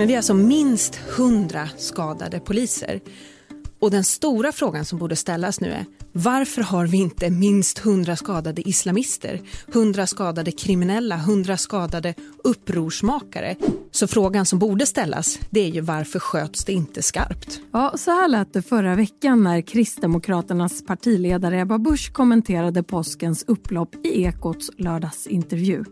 Men vi har alltså minst 100 skadade poliser. Och den stora frågan som borde ställas nu är varför har vi inte minst 100 skadade islamister, 100 skadade kriminella, 100 skadade upprorsmakare? Så frågan som borde ställas det är ju varför sköts det inte skarpt? Ja, så här lät det förra veckan när Kristdemokraternas partiledare Ebba Busch kommenterade påskens upplopp i Ekots lördagsintervju.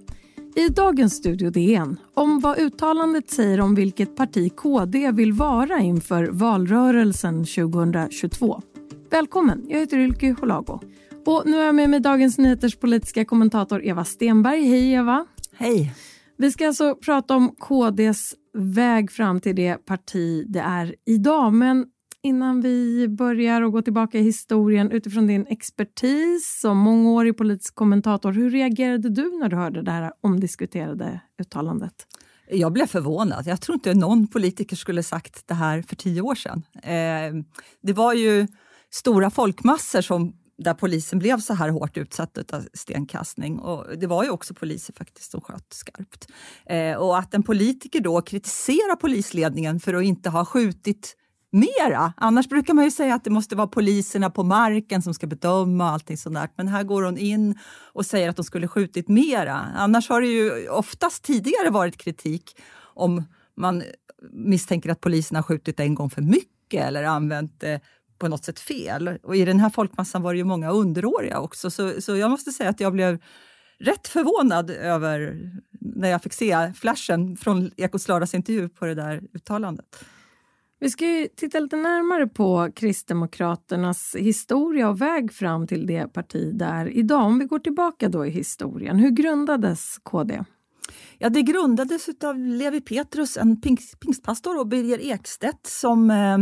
I dagens Studio DN om vad uttalandet säger om vilket parti KD vill vara inför valrörelsen 2022. Välkommen, jag heter Ylke Holago. Och nu är jag med mig Dagens Nyheters politiska kommentator Eva Stenberg. Hej Eva! Hej! Vi ska alltså prata om KDs väg fram till det parti det är idag. Men innan vi börjar och går tillbaka i historien utifrån din expertis som mångårig politisk kommentator. Hur reagerade du när du hörde det här omdiskuterade uttalandet? Jag blev förvånad. Jag tror inte någon politiker skulle sagt det här för tio år sedan. Eh, det var ju stora folkmassor som där polisen blev så här hårt utsatt av stenkastning. Och det var ju också poliser faktiskt som sköt skarpt. Eh, och att en politiker då kritiserar polisledningen för att inte ha skjutit mera. Annars brukar man ju säga att det måste vara poliserna på marken som ska bedöma allting sånt där. Men här går hon in och säger att de skulle skjutit mera. Annars har det ju oftast tidigare varit kritik om man misstänker att polisen har skjutit en gång för mycket eller använt det på något sätt fel. Och i den här folkmassan var det ju många underåriga också, så, så jag måste säga att jag blev rätt förvånad över när jag fick se flashen från Ekots lördagsintervju på det där uttalandet. Vi ska ju titta lite närmare på Kristdemokraternas historia och väg fram till det parti där idag. Om vi går tillbaka då i historien, hur grundades KD? Ja, det grundades av Levi Petrus, en pingstpastor, och Birger Ekstedt som eh,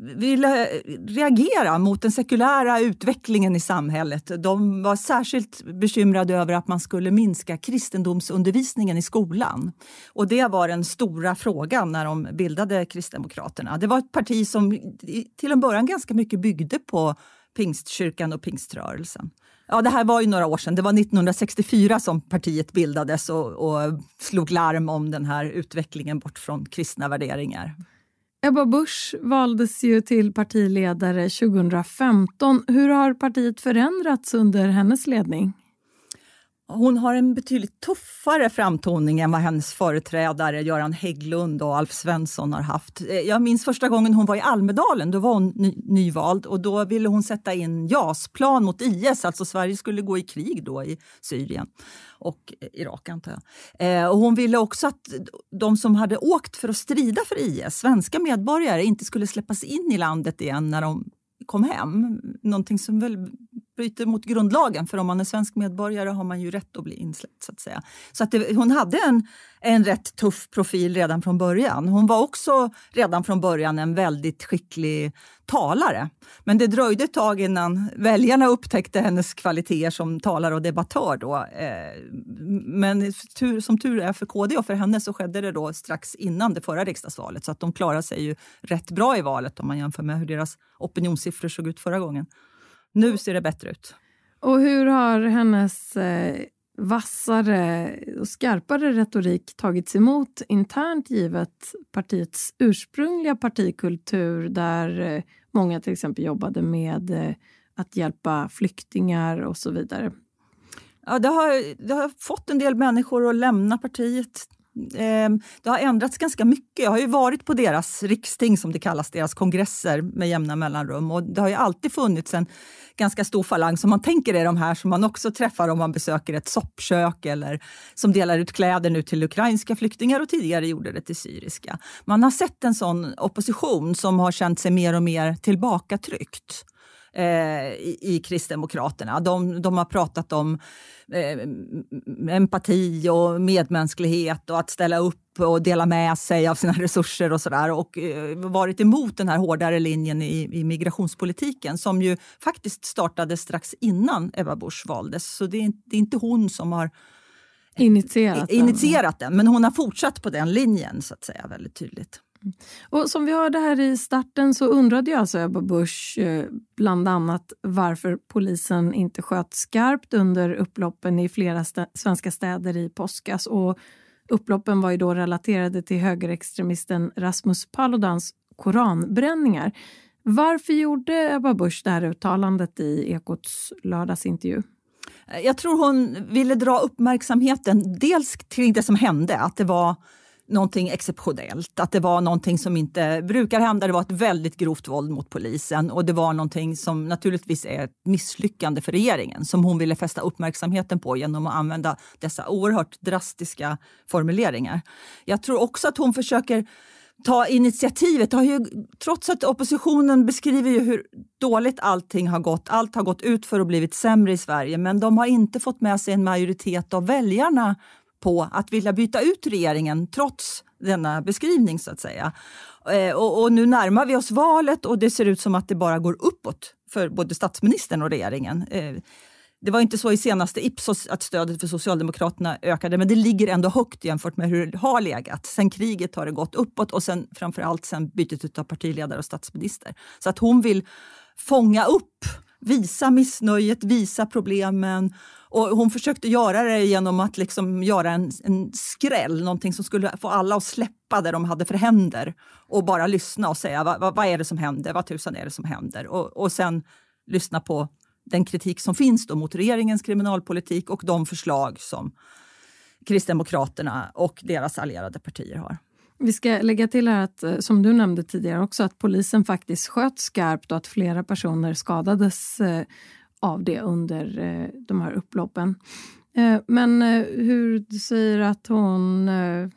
ville eh, reagera mot den sekulära utvecklingen i samhället. De var särskilt bekymrade över att man skulle minska kristendomsundervisningen i skolan. Och det var den stora frågan när de bildade Kristdemokraterna. Det var ett parti som till en början ganska mycket byggde på pingstkyrkan och pingströrelsen. Ja, det här var ju några år sedan. Det var 1964 som partiet bildades och, och slog larm om den här utvecklingen bort från kristna värderingar. Ebba Busch valdes ju till partiledare 2015. Hur har partiet förändrats under hennes ledning? Hon har en betydligt tuffare framtoning än vad hennes företrädare Göran Hägglund och Alf Svensson har haft. Eh, jag minns första gången hon var i Almedalen, då var hon ny, nyvald och då ville hon sätta in JAS-plan mot IS, alltså Sverige skulle gå i krig då i Syrien och eh, Irak antar jag. Eh, och hon ville också att de som hade åkt för att strida för IS, svenska medborgare, inte skulle släppas in i landet igen när de kom hem. Någonting som väl bryter mot grundlagen för om man är svensk medborgare har man ju rätt att bli insläppt. Så att säga. Så att det, hon hade en, en rätt tuff profil redan från början. Hon var också redan från början en väldigt skicklig talare. Men det dröjde ett tag innan väljarna upptäckte hennes kvaliteter som talare och debattör. Då. Eh, men tur, som tur är för KD och för henne så skedde det då strax innan det förra riksdagsvalet så att de klarade sig ju rätt bra i valet om man jämför med hur deras opinionssiffror såg ut förra gången. Nu ser det bättre ut. Och hur har hennes eh, vassare och skarpare retorik tagits emot internt givet partiets ursprungliga partikultur där eh, många till exempel jobbade med eh, att hjälpa flyktingar och så vidare? Ja, det, har, det har fått en del människor att lämna partiet Ehm, det har ändrats ganska mycket. Jag har ju varit på deras riksting, som det kallas, deras kongresser med jämna mellanrum. Och det har ju alltid funnits en ganska stor falang som man tänker är de här som man också träffar om man besöker ett soppkök eller som delar ut kläder nu till ukrainska flyktingar och tidigare gjorde det till syriska. Man har sett en sån opposition som har känt sig mer och mer tillbakatryckt eh, i, i Kristdemokraterna. De, de har pratat om eh, empati och medmänsklighet och att ställa upp och dela med sig av sina resurser och sådär och eh, varit emot den här hårdare linjen i, i migrationspolitiken som ju faktiskt startade strax innan Ebba Busch valdes. Så det är, det är inte hon som har initierat, initierat den. den, men hon har fortsatt på den linjen så att säga väldigt tydligt. Och som vi hörde här i starten så undrade ju alltså Ebba Busch eh, bland annat varför polisen inte sköt skarpt under upploppen i flera stä svenska städer i påskas. Och Upploppen var ju då relaterade till högerextremisten Rasmus Paludans koranbränningar. Varför gjorde Ebba Busch det här uttalandet i Ekots lördagsintervju? Jag tror hon ville dra uppmärksamheten dels kring det som hände, att det var någonting exceptionellt. Att det var någonting som inte brukar hända. Det var ett väldigt grovt våld mot polisen och det var någonting som naturligtvis är ett misslyckande för regeringen som hon ville fästa uppmärksamheten på genom att använda dessa oerhört drastiska formuleringar. Jag tror också att hon försöker ta initiativet. Har ju, trots att oppositionen beskriver ju hur dåligt allting har gått. Allt har gått ut för och blivit sämre i Sverige men de har inte fått med sig en majoritet av väljarna på att vilja byta ut regeringen trots denna beskrivning så att säga. Eh, och, och, nu närmar vi oss valet och det ser ut som att det bara går uppåt för både statsministern och regeringen. Eh, det var inte så i senaste Ipsos att stödet för Socialdemokraterna ökade, men det ligger ändå högt jämfört med hur det har legat. Sen kriget har det gått uppåt och sen framförallt sen bytet av partiledare och statsminister. Så att hon vill fånga upp, visa missnöjet, visa problemen och hon försökte göra det genom att liksom göra en, en skräll, någonting som skulle få alla att släppa det de hade för händer och bara lyssna och säga vad, vad, vad är det som händer, vad tusan är det som händer? Och, och sen lyssna på den kritik som finns då mot regeringens kriminalpolitik och de förslag som Kristdemokraterna och deras allierade partier har. Vi ska lägga till här att, eh, som du nämnde tidigare också, att polisen faktiskt sköt skarpt och att flera personer skadades eh, av det under eh, de här upploppen. Eh, men eh, hur du säger att hon eh,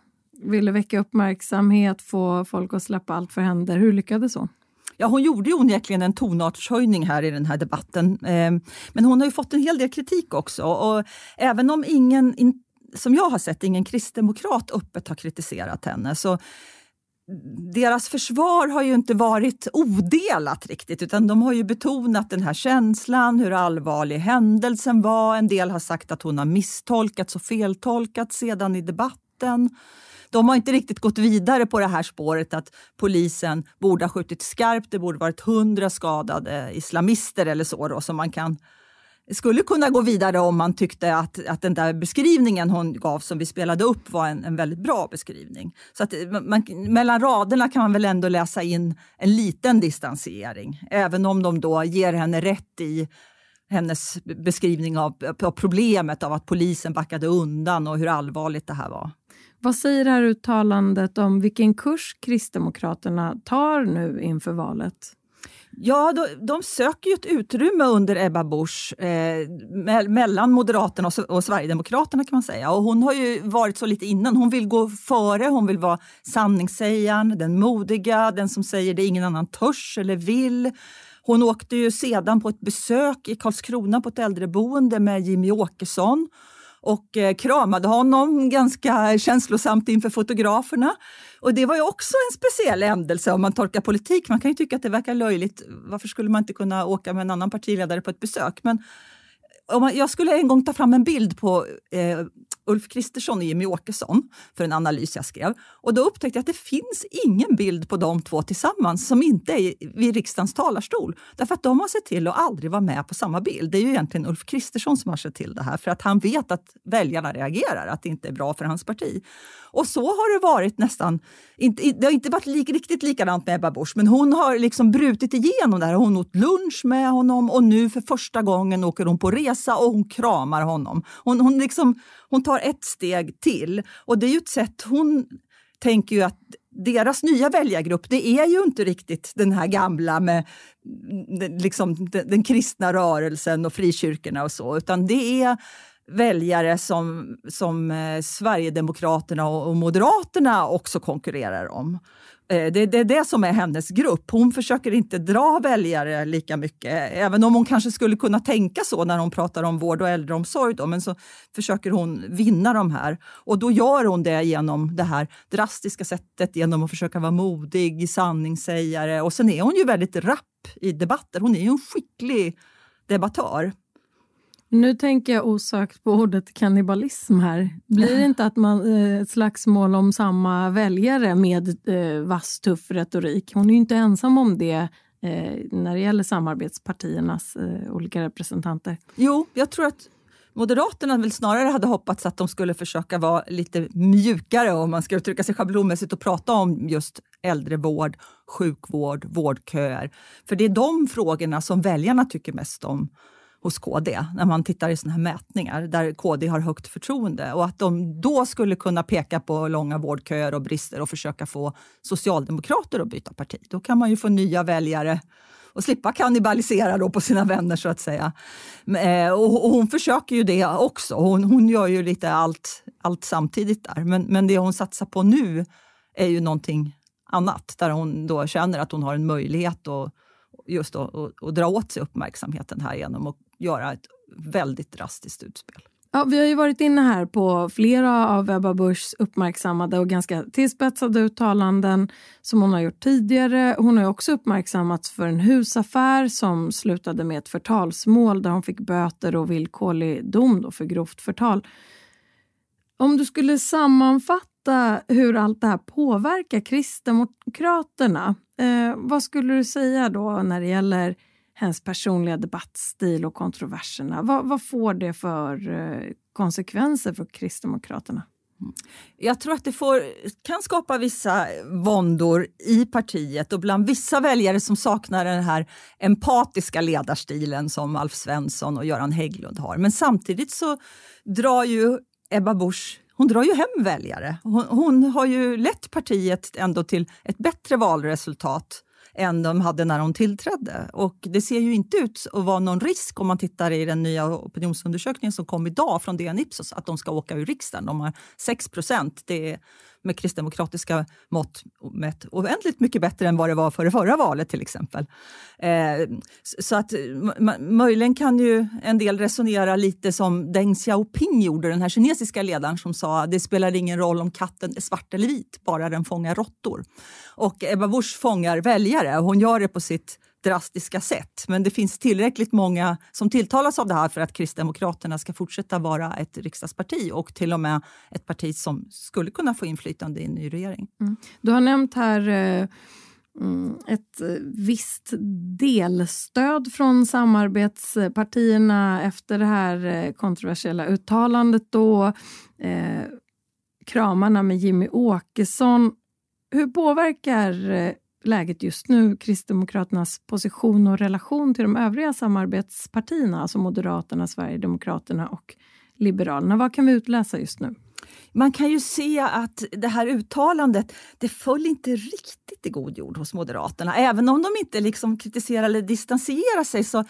ville väcka uppmärksamhet, få folk att släppa allt för händer. Hur lyckades hon? Ja, hon gjorde ju onekligen en tonartshöjning här i den här debatten. Men hon har ju fått en hel del kritik också. Och även om ingen, som jag har sett, ingen kristdemokrat öppet har kritiserat henne så deras försvar har ju inte varit odelat riktigt utan de har ju betonat den här känslan, hur allvarlig händelsen var. En del har sagt att hon har misstolkats och feltolkats sedan i debatten. De har inte riktigt gått vidare på det här spåret att polisen borde ha skjutit skarpt. Det borde varit hundra skadade islamister eller så då, som man kan skulle kunna gå vidare om man tyckte att, att den där beskrivningen hon gav som vi spelade upp var en, en väldigt bra beskrivning. Så att eh, man, mellan raderna kan man väl ändå läsa in en liten distansering, även om de då ger henne rätt i hennes beskrivning av, av problemet av att polisen backade undan och hur allvarligt det här var. Vad säger det här uttalandet om vilken kurs Kristdemokraterna tar nu inför valet? Ja, de, de söker ju ett utrymme under Ebba Busch eh, me mellan Moderaterna och, och, Sverigedemokraterna kan man säga. Och hon har ju varit så lite innan. Hon vill gå före, hon vill vara sanningssägaren, den modiga, den som säger det ingen annan törs eller vill. Hon åkte ju sedan på ett besök i Karlskrona på ett äldreboende med Jimmy Åkesson och eh, kramade honom ganska känslosamt inför fotograferna. Och det var ju också en speciell händelse om man tolkar politik. Man kan ju tycka att det verkar löjligt. Varför skulle man inte kunna åka med en annan partiledare på ett besök? Men om man, jag skulle en gång ta fram en bild på eh, Ulf Kristersson och Jimmy Åkesson för en analys jag skrev. Och då upptäckte jag att det finns ingen bild på de två tillsammans som inte är vid riksdagens talarstol. Därför att de har sett till att aldrig vara med på samma bild. Det är ju egentligen Ulf Kristersson som har sett till det här för att han vet att väljarna reagerar, att det inte är bra för hans parti. Och så har det varit nästan, inte, det har inte varit lik, riktigt likadant med Ebba Busch, men hon har liksom brutit igenom det här. Hon åt lunch med honom och nu för första gången åker hon på resa och hon kramar honom. Hon, hon, liksom, hon tar ett steg till och det är ju ett sätt hon tänker ju att deras nya väljargrupp, det är ju inte riktigt den här gamla med mm, liksom, den, den kristna rörelsen och frikyrkorna och så, utan det är väljare som, som eh, Sverigedemokraterna och Moderaterna också konkurrerar om. Eh, det, det, är det som är hennes grupp. Hon försöker inte dra väljare lika mycket, även om hon kanske skulle kunna tänka så när hon pratar om vård och äldreomsorg. Då, men så försöker hon vinna de här. Och då gör hon det genom det här drastiska sättet, genom att försöka vara modig, sanningssägare. Och sen är hon ju väldigt rapp i debatter. Hon är ju en skicklig debattör. Nu tänker jag osökt på ordet kannibalism här. Blir det inte att man eh, ett slagsmål om samma väljare med eh, vass, tuff retorik? Hon är ju inte ensam om det eh, när det gäller samarbetspartiernas eh, olika representanter. Jo, jag tror att Moderaterna väl snarare hade hoppats att de skulle försöka vara lite mjukare om man ska uttrycka sig schablonmässigt och prata om just äldrevård, sjukvård, vårdköer. För det är de frågorna som väljarna tycker mest om hos KD när man tittar i såna här mätningar där KD har högt förtroende och att de då skulle kunna peka på långa vårdköer och brister och försöka få socialdemokrater att byta parti. Då kan man ju få nya väljare och slippa kannibalisera då på sina vänner så att säga. Eh, och, hon försöker ju det också. Hon, hon gör ju lite allt, allt samtidigt där. Men, men det hon satsar på nu är ju någonting annat där hon då känner att hon har en möjlighet att just att dra åt sig uppmärksamheten här genom att göra ett väldigt drastiskt utspel. Ja, vi har ju varit inne här på flera av Ebba Buschs uppmärksammade och ganska tillspetsade uttalanden som hon har gjort tidigare. Hon har också uppmärksammats för en husaffär som slutade med ett förtalsmål där hon fick böter och villkorlig dom för grovt förtal. Om du skulle sammanfatta hur allt det här påverkar Kristdemokraterna, eh, vad skulle du säga då när det gäller hennes personliga debattstil och kontroverserna. Vad, vad får det för eh, konsekvenser för Kristdemokraterna? Mm. Jag tror att det får, kan skapa vissa våndor i partiet och bland vissa väljare som saknar den här empatiska ledarstilen som Alf Svensson och Göran Hägglund har. Men samtidigt så drar ju Ebba Busch hon drar ju hem väljare. Hon, hon har ju lett partiet ändå till ett bättre valresultat än de hade när de tillträdde. Och det ser ju inte ut att vara någon risk om man tittar i den nya opinionsundersökningen som kom idag från DN Ipsos att de ska åka ur riksdagen. De har 6 procent. Det är med kristdemokratiska mått mätt oändligt mycket bättre än vad det var före förra valet till exempel. Eh, så att möjligen kan ju en del resonera lite som Deng Xiaoping gjorde, den här kinesiska ledaren som sa det spelar ingen roll om katten är svart eller vit, bara den fångar råttor. Och Ebba Busch fångar väljare. Hon gör det på sitt drastiska sätt. Men det finns tillräckligt många som tilltalas av det här för att Kristdemokraterna ska fortsätta vara ett riksdagsparti och till och med ett parti som skulle kunna få inflytande i en ny regering. Mm. Du har nämnt här eh, mm, ett eh, visst delstöd från samarbetspartierna efter det här eh, kontroversiella uttalandet. Då, eh, kramarna med Jimmy Åkesson. Hur påverkar eh, läget just nu, Kristdemokraternas position och relation till de övriga samarbetspartierna, alltså Moderaterna, Sverigedemokraterna och Liberalerna. Vad kan vi utläsa just nu? Man kan ju se att det här uttalandet det föll inte riktigt i god jord hos Moderaterna. Även om de inte liksom kritiserar eller distanserar sig. Så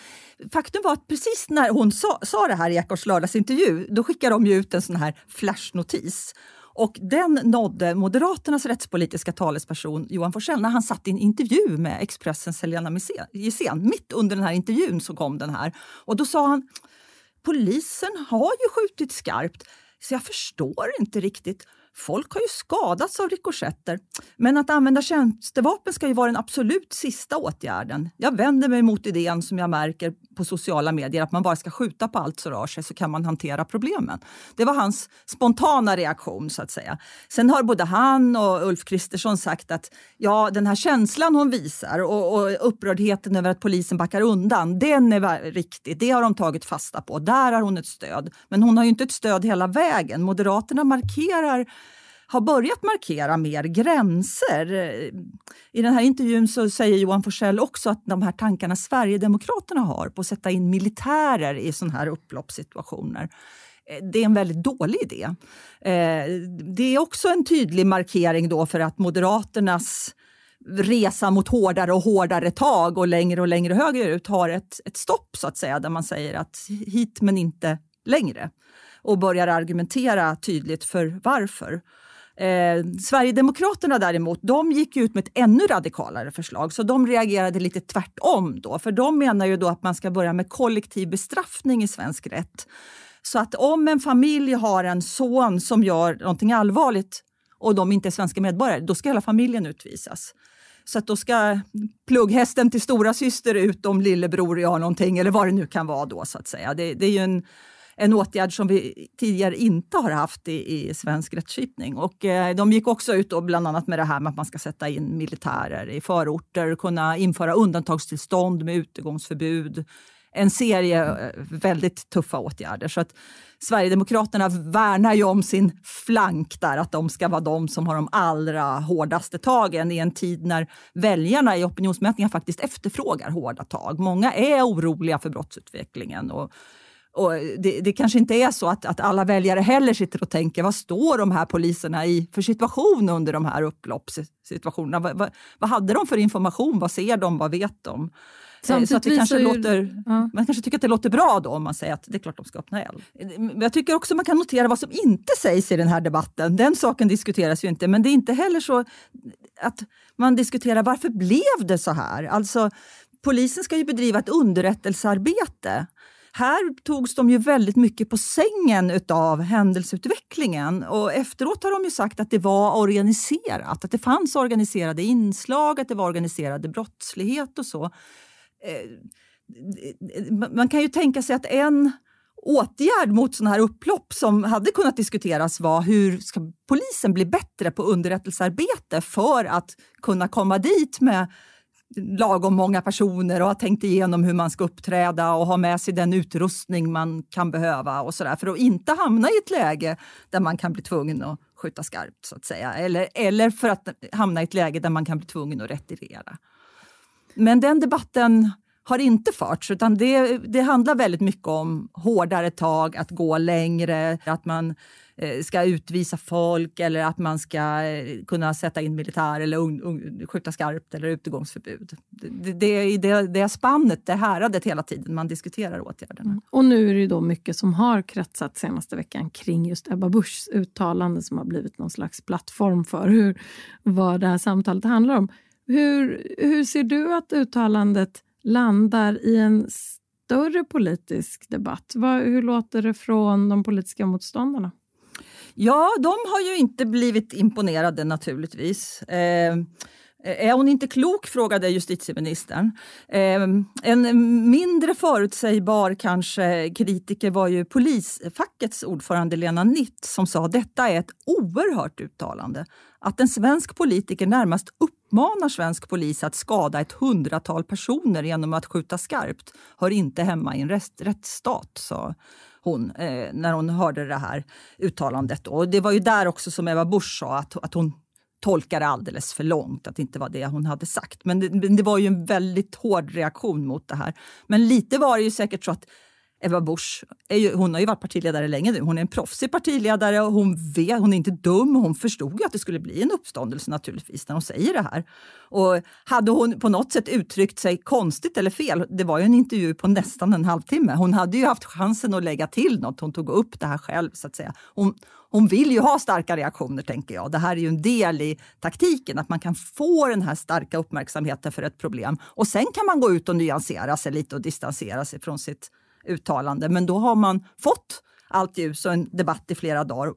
faktum var att precis när hon sa, sa det här i Ekots lördagsintervju då skickade de ut en sån här flashnotis och den nådde Moderaternas rättspolitiska talesperson Johan Forssell när han satt i en intervju med Expressens Helena Gissén. Mitt under den här intervjun så kom den här. Och då sa han polisen har ju skjutit skarpt så jag förstår inte riktigt Folk har ju skadats av rikoschetter, men att använda tjänstevapen ska ju vara den absolut sista åtgärden. Jag vänder mig mot idén som jag märker på sociala medier att man bara ska skjuta på allt som rör sig så kan man hantera problemen. Det var hans spontana reaktion så att säga. Sen har både han och Ulf Kristersson sagt att ja, den här känslan hon visar och, och upprördheten över att polisen backar undan, den är riktig. Det har de tagit fasta på. Där har hon ett stöd. Men hon har ju inte ett stöd hela vägen. Moderaterna markerar har börjat markera mer gränser. I den här intervjun så säger Johan Forssell också att de här tankarna Sverigedemokraterna har på att sätta in militärer i sådana här upploppssituationer eh, det är en väldigt dålig idé. Eh, det är också en tydlig markering då för att Moderaternas resa mot hårdare och hårdare tag och längre och längre högerut har ett, ett stopp så att säga där man säger att hit men inte längre och börjar argumentera tydligt för varför. Eh, Sverigedemokraterna däremot, de gick ut med ett ännu radikalare förslag. Så de reagerade lite tvärtom då. För de menar ju då att man ska börja med kollektiv bestraffning i svensk rätt. Så att om en familj har en son som gör någonting allvarligt och de inte är svenska medborgare, då ska hela familjen utvisas. Så att då ska plugghästen till stora syster ut om lillebror gör någonting eller vad det nu kan vara då så att säga. Det, det är ju en en åtgärd som vi tidigare inte har haft i, i svensk rättskipning. Och, eh, de gick också ut då bland annat med det här med att man ska sätta in militärer i förorter, kunna införa undantagstillstånd med utegångsförbud en serie eh, väldigt tuffa åtgärder. Så att Sverigedemokraterna värnar ju om sin flank där, att de ska vara de som har de allra hårdaste tagen i en tid när väljarna i opinionsmätningar faktiskt efterfrågar hårda tag. Många är oroliga för brottsutvecklingen. Och, och det, det, kanske inte är så att, att alla väljare heller sitter och tänker vad står de här poliserna i för situation under de här upploppssituationerna? Vad, vad, vad hade de för information? Vad ser de? Vad vet de? Samtidigt så att det kanske ju, låter, ja. Man kanske tycker att det låter bra då om man säger att det är klart de ska öppna eld. Jag tycker också man kan notera vad som inte sägs i den här debatten. Den saken diskuteras ju inte, men det är inte heller så att man diskuterar varför blev det så här? Alltså, polisen ska ju bedriva ett underrättelsearbete. Här togs de ju väldigt mycket på sängen av händelseutvecklingen och efteråt har de ju sagt att det var organiserat, att det fanns organiserade inslag, att det var organiserade brottslighet och så. Eh, eh, man kan ju tänka sig att en åtgärd mot sådana här upplopp som hade kunnat diskuteras var hur ska polisen bli bättre på underrättelsearbete för att kunna komma dit med lagom många personer och har tänkt igenom hur man ska uppträda och ha med sig den utrustning man kan behöva och sådär för att inte hamna i ett läge där man kan bli tvungen att skjuta skarpt så att säga. Eller, eller för att hamna i ett läge där man kan bli tvungen att retirera. Men den debatten har inte förts, utan det, det handlar väldigt mycket om hårdare tag, att gå längre, att man eh, ska utvisa folk eller att man ska eh, kunna sätta in militär eller un, un, skjuta skarpt eller utegångsförbud. Det, det, är det, det spannet, det häradet hela tiden man diskuterar åtgärderna. Mm. Och nu är det då mycket som har kretsat senaste veckan kring just Ebba Buschs uttalande som har blivit någon slags plattform för hur, vad det här samtalet handlar om. Hur, hur ser du att uttalandet landar i en större politisk debatt? Vad, hur låter det från de politiska motståndarna? Ja, de har ju inte blivit imponerade naturligtvis. Eh, är hon inte klok? frågade justitieministern. Eh, en mindre förutsägbar kanske kritiker var ju polisfackets ordförande Lena Nitt som sa detta är ett oerhört uttalande. Att en svensk politiker närmast uppmanar svensk polis att skada ett hundratal personer genom att skjuta skarpt hör inte hemma i en rättsstat, sa hon eh, när hon hörde det här uttalandet. Och det var ju där också som Eva Busch sa att, att hon tolkade alldeles för långt, att det inte var det hon hade sagt. Men det, det, var ju en väldigt hård reaktion mot det här. Men lite var det ju säkert så att Eva Busch, ju, hon har ju varit partiledare länge nu. Hon är en proffsig partiledare och hon, vet, hon är inte dum. Hon förstod ju att det skulle bli en uppståndelse naturligtvis när hon säger det här. Och hade hon på något sätt uttryckt sig konstigt eller fel, det var ju en intervju på nästan en halvtimme. Hon hade ju haft chansen att lägga till något. Hon tog upp det här själv så att säga. Hon, hon vill ju ha starka reaktioner tänker jag. Det här är ju en del i taktiken, att man kan få den här starka uppmärksamheten för ett problem. Och sen kan man gå ut och nyansera sig lite och distansera sig från sitt uttalande. Men då har man fått allt ljus och en debatt i flera dagar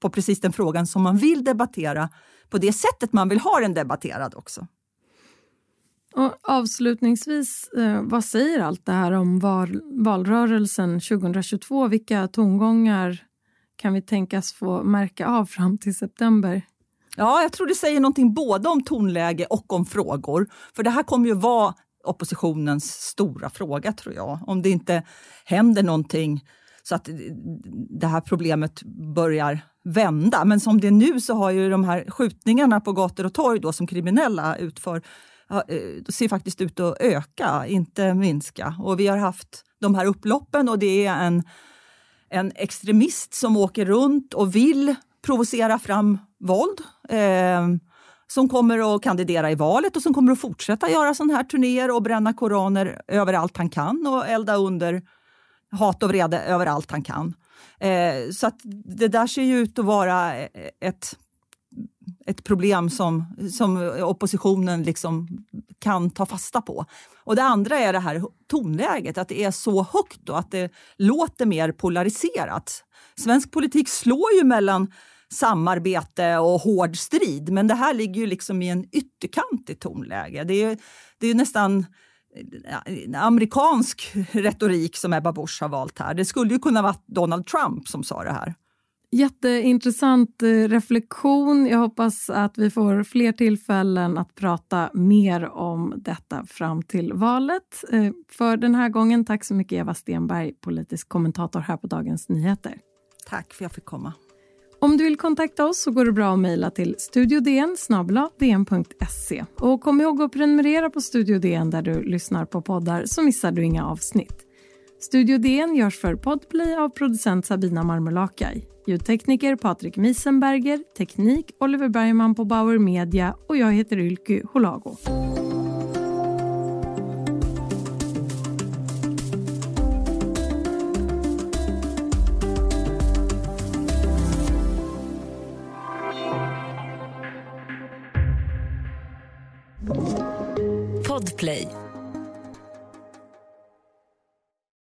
på precis den frågan som man vill debattera på det sättet man vill ha den debatterad också. Och avslutningsvis, eh, vad säger allt det här om val, valrörelsen 2022? Vilka tongångar kan vi tänkas få märka av fram till september? Ja, jag tror det säger någonting både om tonläge och om frågor. För det här kommer ju vara oppositionens stora fråga, tror jag. Om det inte händer någonting så att det här problemet börjar vända. Men som det är nu så har ju de här skjutningarna på gator och torg då, som kriminella utför eh, ser faktiskt ut att öka, inte minska. Och vi har haft de här upploppen och det är en, en extremist som åker runt och vill provocera fram våld. Eh, som kommer att kandidera i valet och som kommer att fortsätta göra sådana här turnéer och bränna koraner överallt han kan och elda under hat och vrede överallt han kan. Eh, så att det där ser ju ut att vara ett, ett problem som, som oppositionen liksom kan ta fasta på. Och Det andra är det här tonläget, att det är så högt och att det låter mer polariserat. Svensk politik slår ju mellan samarbete och hård strid. Men det här ligger ju liksom i en ytterkantigt tonläge. Det är, det är nästan amerikansk retorik som Ebba Busch har valt här. Det skulle ju kunna vara Donald Trump som sa det här. Jätteintressant eh, reflektion. Jag hoppas att vi får fler tillfällen att prata mer om detta fram till valet. Eh, för den här gången, tack så mycket Eva Stenberg, politisk kommentator här på Dagens Nyheter. Tack för att jag fick komma. Om du vill kontakta oss så går det bra att mejla till studiodn dn.se. Och kom ihåg att prenumerera på Studio DN där du lyssnar på poddar så missar du inga avsnitt. Studio DN görs för Podplay av producent Sabina Marmelakai. Ljudtekniker Patrik Miesenberger, teknik Oliver Bergman på Bauer Media och jag heter Ylky Holago. Podplay.